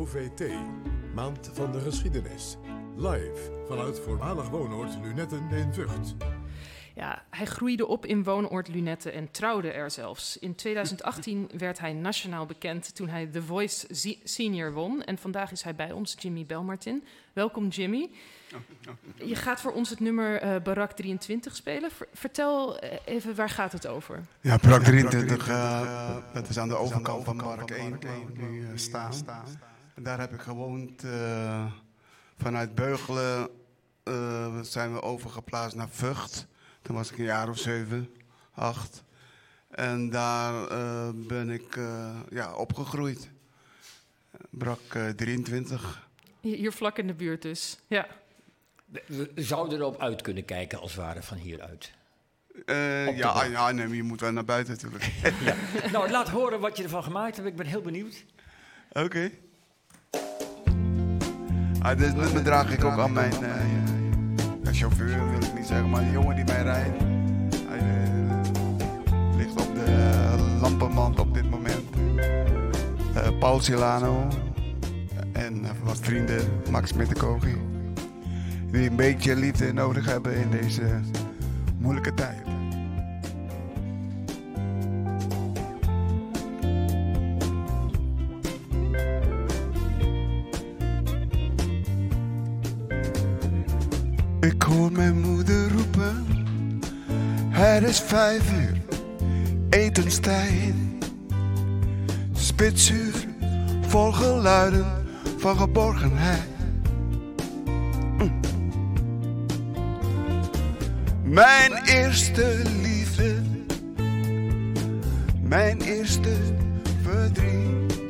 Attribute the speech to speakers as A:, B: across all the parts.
A: OVT, Maand van de Geschiedenis. Live vanuit voormalig woonoord Lunetten in Vught.
B: Ja, hij groeide op in woonoord Lunette en trouwde er zelfs. In 2018 werd hij nationaal bekend toen hij The Voice Senior won. En vandaag is hij bij ons, Jimmy Belmartin. Welkom Jimmy. Je gaat voor ons het nummer uh, Barak 23 spelen. vertel eh, even, waar gaat het over?
C: Ja, Barak 23, uh, dat is aan de overkant van Barak 1 waar we nu staan. En daar heb ik gewoond vanuit Beugelen. zijn we overgeplaatst naar Vught. Toen was ik een jaar of zeven, acht. En daar ben ik ja, opgegroeid. Brak 23.
B: Hier vlak in de buurt dus, ja.
D: We zouden erop uit kunnen kijken als het ware van hieruit.
C: Uh, ja, ja nee, je moet wel naar buiten natuurlijk.
D: ja. Nou, laat horen wat je ervan gemaakt hebt. Ik ben heel benieuwd.
C: Oké. Okay. Ah, dit nummer draag ik ook aan mijn uh, chauffeur, wil ik niet zeggen, maar de jongen die mij rijdt. Hij uh, ligt op de lampenmand op dit moment. Paul Silano en wat vrienden, Max Mittekogi die een beetje liefde nodig hebben in deze moeilijke tijd. Ik hoor mijn moeder roepen, het is vijf uur, etenstijd. Spitsuur, vol geluiden van geborgenheid. Mijn eerste liefde, mijn eerste verdriet.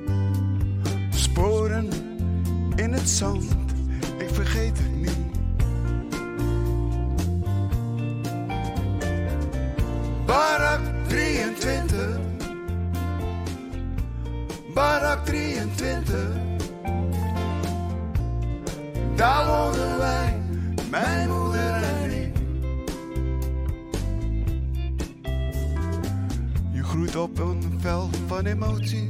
C: Sporen in het zand, ik vergeet niet. Barak 23. Daar wonen wij, mijn moeder en ik. groeit op een veld van emoties.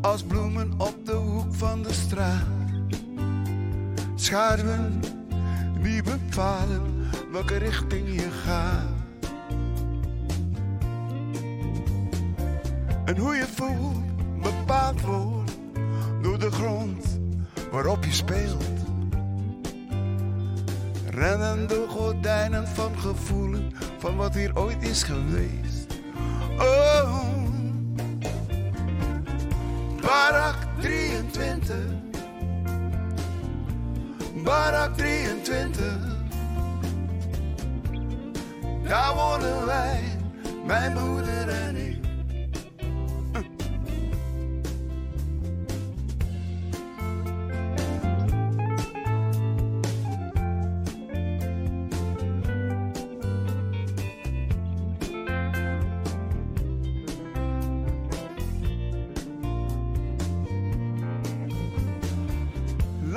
C: Als bloemen op de hoek van de straat. Schaduwen die bepalen welke richting je gaat. En hoe je voelt bepaald wordt door de grond waarop je speelt. Rennende gordijnen van gevoelen van wat hier ooit is geweest. Oh, Barak 23. Barak 23. Daar wonen wij, mijn moeder en ik.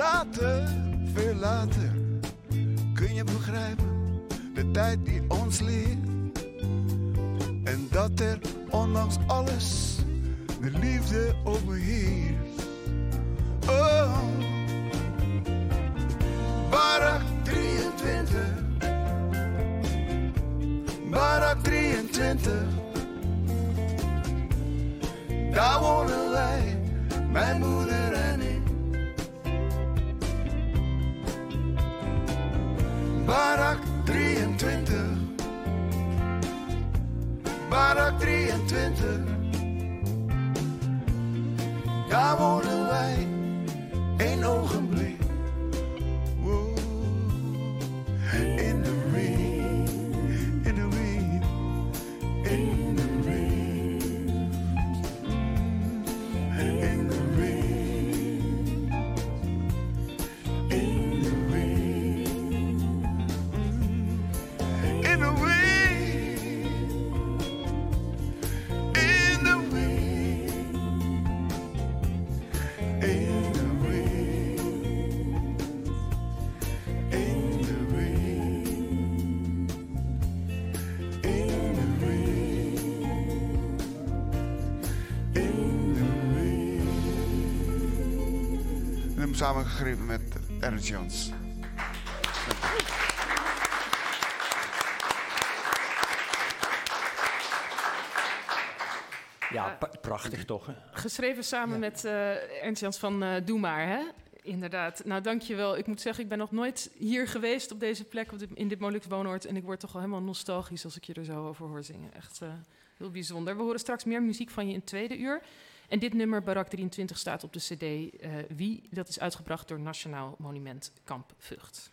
C: Later, veel later, kun je begrijpen de tijd die ons leert. En dat er ondanks alles de liefde overheerst. Oh, Barak 23, Barak 23. Daar wonen wij, mijn moeder en 23. Barak 23. Daar nummer samengeschreven met Ernst Jans.
D: Ja, prachtig toch? Hè?
B: Geschreven samen met eh Ernst Jans van eh Doe Maar, hè? Inderdaad. Nou, dankjewel. Ik moet zeggen, ik ben nog nooit hier geweest op deze plek, op dit, in dit Molux woonoord. En ik word toch wel helemaal nostalgisch als ik je er zo over hoor zingen. Echt eh, heel bijzonder. We horen straks meer muziek van je in het tweede uur. En dit nummer, Barak 23, staat op de cd eh, Wie. Dat is uitgebracht door Nationaal Monument Kamp Vught.